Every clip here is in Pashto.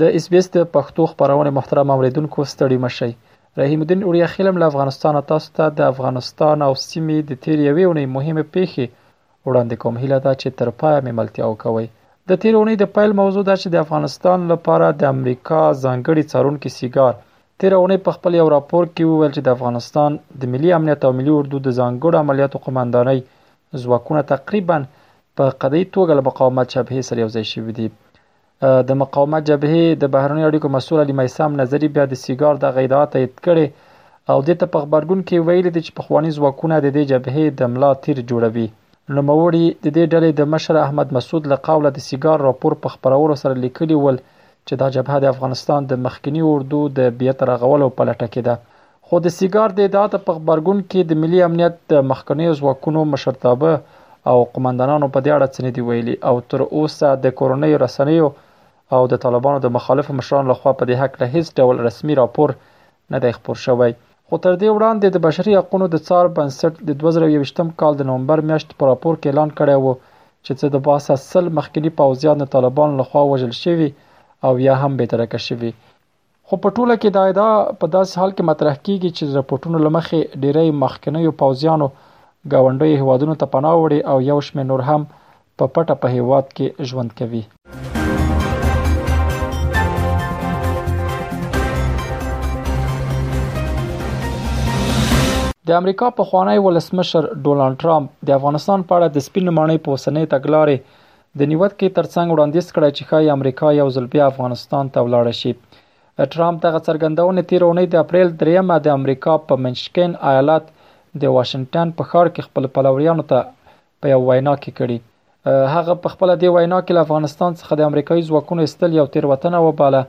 د اس بي اس د پښتو خپرونې محترم اوریدونکو ستړي مه شئ. رحیم الدین اوریا خیلم له افغانستانه تاسو ته د افغانستان او سیمې د تېرې یوې اونۍ مهمې پېښې وړاندې کوم. هیله ده چې تر پایه مې ملتیا وکوئ. د تېرې اونۍ د پیل موضوع دا چې د افغانستان لپاره د امریکا ځانګړي څارونکي سیګار تېره اونۍ په خپل یو راپور کې وویل چې د افغانستان د ملي امنیت او ملي اردو د ځانګړو عملیاتو قوماندانۍ ځواکونه تقریباً په قطعي توګه له مقاومت جبهې سره یوځای شوي دي. د مقاومت جبهې د بهرنیو اړیکو مسول علي میسم نظری بیا د سیګار دغه ادعا تایید کړې او د ته په خبرګون کې ویلي دي چې پخواني ځواکونه د دې جبهې د ملا تیر جوړوي نوموړي د دې ډلې د مشر احمد مسعود له قوله د سیګار راپور په خپرولو سره لیکلي ول چې دا جبهه د افغانستان د مخکني اردو د بیرته رغولو په لټه کې ده خو د سیګار د اطاعت په غبرګون کې د ملي امنیت د مخکنیو ځواکونو مشرتابه او قومندانانو په دې اړه څه نه دي ویلي او تر اوسه د کورنیو رسنیو او د طالبانو د مخالفو مشرانو لخوا په دې هکله هیڅ ډول رسمي راپور نه دی خپور شوی. خو تر دې وړاندې د بشري حقونو د څار بنسټ د دوه زره او یوویشتم کال د نومبر میاشت په راپور کې اعلان کړی و چې څه د پاسه سل مخکني پوځیان د طالبانو لخوا وژل شوي او یا هم بې درکه شوي خو په ټوله کې دا ادعا په داسې حال کې مطرح کیږي چې د رپورټونو له مخې ډیری مخکنیو پوځیانو ګاونډیو هیوادونو ته پناه وړې او یو شمېر نور هم په پټه په هیواد کې ژوند کوي. د امریکا پخوانی ولسمشر ډونالډ ټرمپ د افغانستان په اړه د سپینې ماڼۍ په اوسنۍ تګلارې د نیوکې تر څنګ وړاندیز کړی چې ښایي امریکا یو ځل بیا افغانستان ته ولاړه شي. ټرامپ دغه څرګندونې تېره اونۍ د اپریل درېیمه د امریکا په منشکین ایالت د واشنګټن په ښار کې خپلو پلویانو ته په یوه وینا کې کړي. هغه په خپله دې وینا کې له افغانستان څخه د امریکايي ځواکونو ایستل یو تېروتنه وباله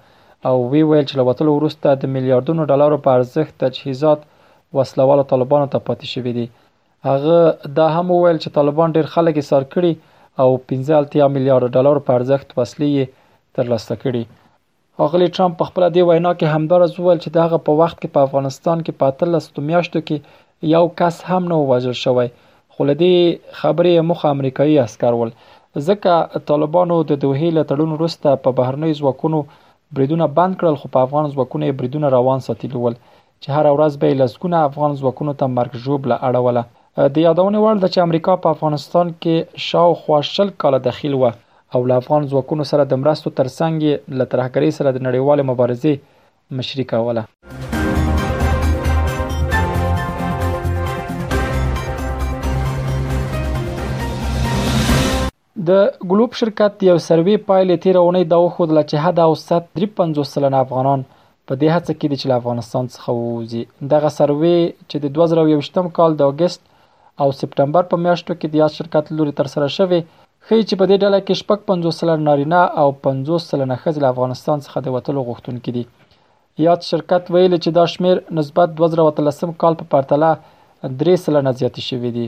او ویې ویل چې له وتلو وروسته د میلیاردونو ډالرو په ارزښت تجهیزات وسلهوالو طالبانو ته پاتې شوي دي هغه دا هم وویل چې طالبان ډیر خلک یې سار کړي او 15 اتیا میلیارډ ډالر په ارزښت وسلې یې ترلاسه کړي اغلی ټرمپ په خپل دی وینا کې همدارز وویل چې دغه په وخت کې په افغانستان کې په 13 میاشتو کې یو کس هم نه وژل شوی خو لدی خبرې مخه امریکایي عسكر ول ځکه طالبانو د دوه له تړون وروسته په بهرنۍ ځواکونو بریدونه بند کړل خو په افغان ځواکونو بریدونه روان ساتلی ول چې هره ورځ به یې لسګونه افغان ځواکونو ته مرګ ژوبله اړوله. د یادونې وړ ده چې امریکا په افغانستان کې شاوخوا شل کاله دخیل وه او له افغان ځواکونو سره د مرستو ترڅنګ یې له ترهګرۍ سره د نړیوالې مبارزې مشري کوله. د ګلوب شرکت د یو سروې پایلې تیره اونۍ دا وښودله چې حد اوسط درې پنځوس سلنه افغانان په دې هڅه کې دي چې له افغانستان څخه ووځي. دغه سروې چې د دوه زره او یوویشتم کال د اګست او سپټمبر په میاشتو کې د یاد شرکت له لوري ترسره شوې، ښيي چې په دې ډله کې شپږ پنځوس سلنه نارینه او پنځوس سلنه ښځې له افغانستان څخه د وتلو غوښتونکي دي. یاد شرکت ویلي چې دا شمېر نسبت دوه زره او اتلسم کال په پرتله درې سلنه زیاتې شوې دي.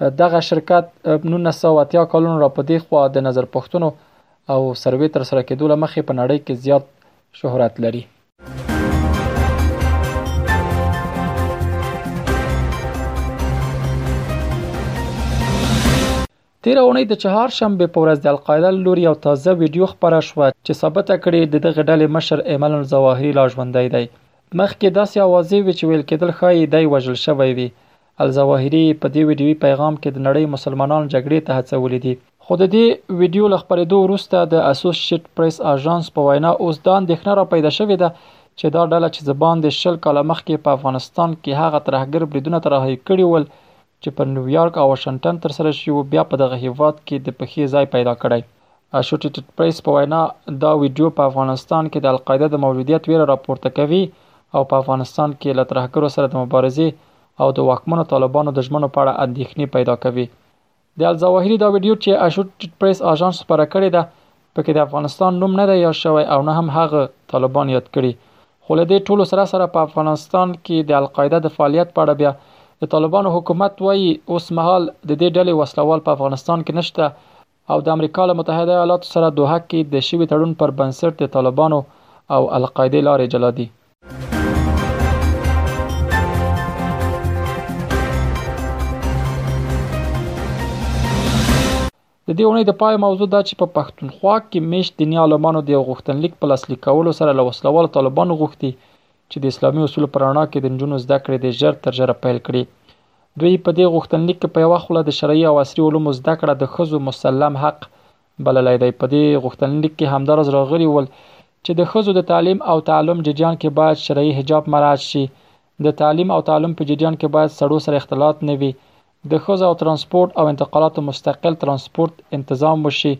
دغه شرکت نولس سوه او اتیا کلونو را په دې خوا د نظرپوښتنو او سروې ترسره کېدو له مخې په نړۍ کې زیات شهرت لري. تېره اونۍ د چهارشنبې په ورځ د القاعده له لوري یو تازه ویډیو خپره شوه چې ثابته کړې د دغه ډلې مشر ایمن الظواهري لا ژوندی دی. مخکې داسې اوازې وې چې ویل کېدل ښایي دی وژل شوی وي، الظواهري په دې ویډیوي پیغام کې د نړۍ مسلمانان جګړې ته هڅولي دي. خو د دې ویډیو له خپرېدو وروسته د اسوشیټ پریس اژانس په وینا اوس دا اندېښنه را پیدا شوې ده چې دا ډله چې د باندې شل کاله مخکې په افغانستان کې هغه ترهګر بریدونه طراحي کړي ول چې په نیویارک او واشنګټن ترسره شوي وو بیا په دغه هېواد کې د پښې ځای پیدا کړی. اسوشیټیټ پریس په وینا دا ویډیو په افغانستان کې د القاعده د موجودیت وېره راپورته کوي او په افغانستان کې له ترهګرو سره د مبارزې او د واکمنو طالبانو د ژمنو په اړه اندېښنې پیدا کوي د الزواهري دا ویډیو چې اشوټډ پریس آژانس خبره کړې ده پکې د افغانستان نوم نه دی یاد شوی او نه هم هغه طالبان یاد کړي خو له دې ټولو سره سره په افغانستان کې د القاعده د فعالیت په اړه بیا د طالبانو حکومت وایي اوس مهال د دې ډلې وسلوال په افغانستان کې نشته او د امریکا له متحده ایالاتو سره دوحه کې د شوي تړون پر بنسټ د طالبانو او القاعدې لارې جلا دي. د دې اونۍ د پای موضوع دا چې په پښتونخوا کې میشت دیني عالمانو د یو غوښتنلیک په لاسلیک کولو سره له وسلوالو طالبانو غوښتي چې د اسلامي اصولو په رڼا کې د نجونو زده کړې دې ژر تر ژره پیل کړي. دوی په دې غوښتنلیک کې په یوه خوله د شرعي او عصري علومو زده کړه د ښځو مسلم حق بللی دی. په دې غوښتنلیک کې همداراز راغلي ول، چې د ښځو د تعلیم او تعلم جریان کې باید شرعي حجاب مراعت شي، د تعلیم او تعلم په جریان کې باید سړو سره اختلاط نه وي، د ښځو او ترانسپورت او انتقالاتو مستقل ترانسپورت انتظام وشي،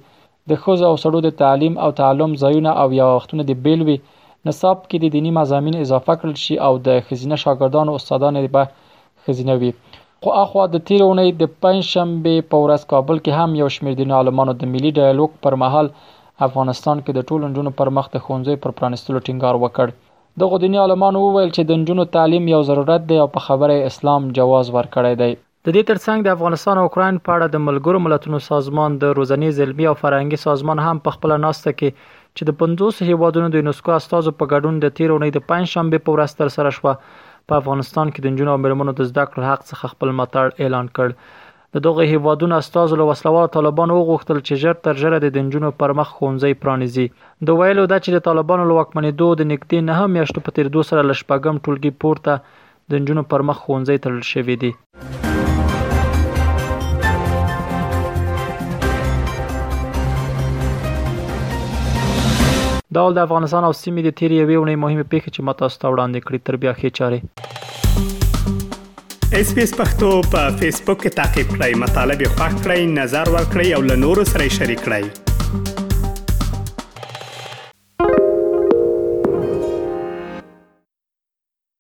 د ښځو او سړو د تعلیم او تعلم ځایونه او یا وختونه دې بېل وي، نصاب کې دې دیني مضامین اضافه کړل شي او د ښځینه شاګردانو استادانې دې به ښځینه وي. خو اخوا د تېرې اونۍ د پنجشنبې په ورځ کابل کې هم یو شمېر دیني عالمانو د ملي ډایالوګ پر مهال افغانستان کې د ټولو نجونو پر مخ د ښوونځیو پر پرانیستلو ټینګار وکړ. دغو دیني عالمانو وویل چې د نجونو تعلیم یو ضرورت دی او په خبره اسلام جواز ورکړی دی. د دې ترڅنګ د افغانستان او اوکراین په اړه د ملګرو ملتونو سازمان د روزنیز علمي او فرهنګي سازمان هم په خپله ناسته کې چې د پنځوس هېوادونو د یونسکو استازو په ګډون د تېرې اونۍ د پنجشنبې په ورځ ترسره شوه په افغانستان کې د نجونو او مېرمنو د زده کړو حق څخه خپل ملاتړ اعلان کړ د دغو هېوادونو استازو له وسلهوالو طالبانو وغوښتل چې ژر تر ژره دې د نجونو پر مخ ښوونځی پرانیزي. د ویلو ده چې د طالبانو له واکمنېدو د نږدې نهه میاشتو په تېرېدو سره له شپږم ټولګي پورته د نجونو پر مخ ښوونځی تړل شوی دی. دا ول د افغانستان او سیمې د تېرې یوې اونۍ مهمې پېښې چې ما تاسو ته وړاندې کړې. تر بیا ښې چارې. اس پی اس پختو په فیسبوک کې تا کې پلی مطلب یو فاک کړئ نظر ور کړئ او له نورو سره شریک کړئ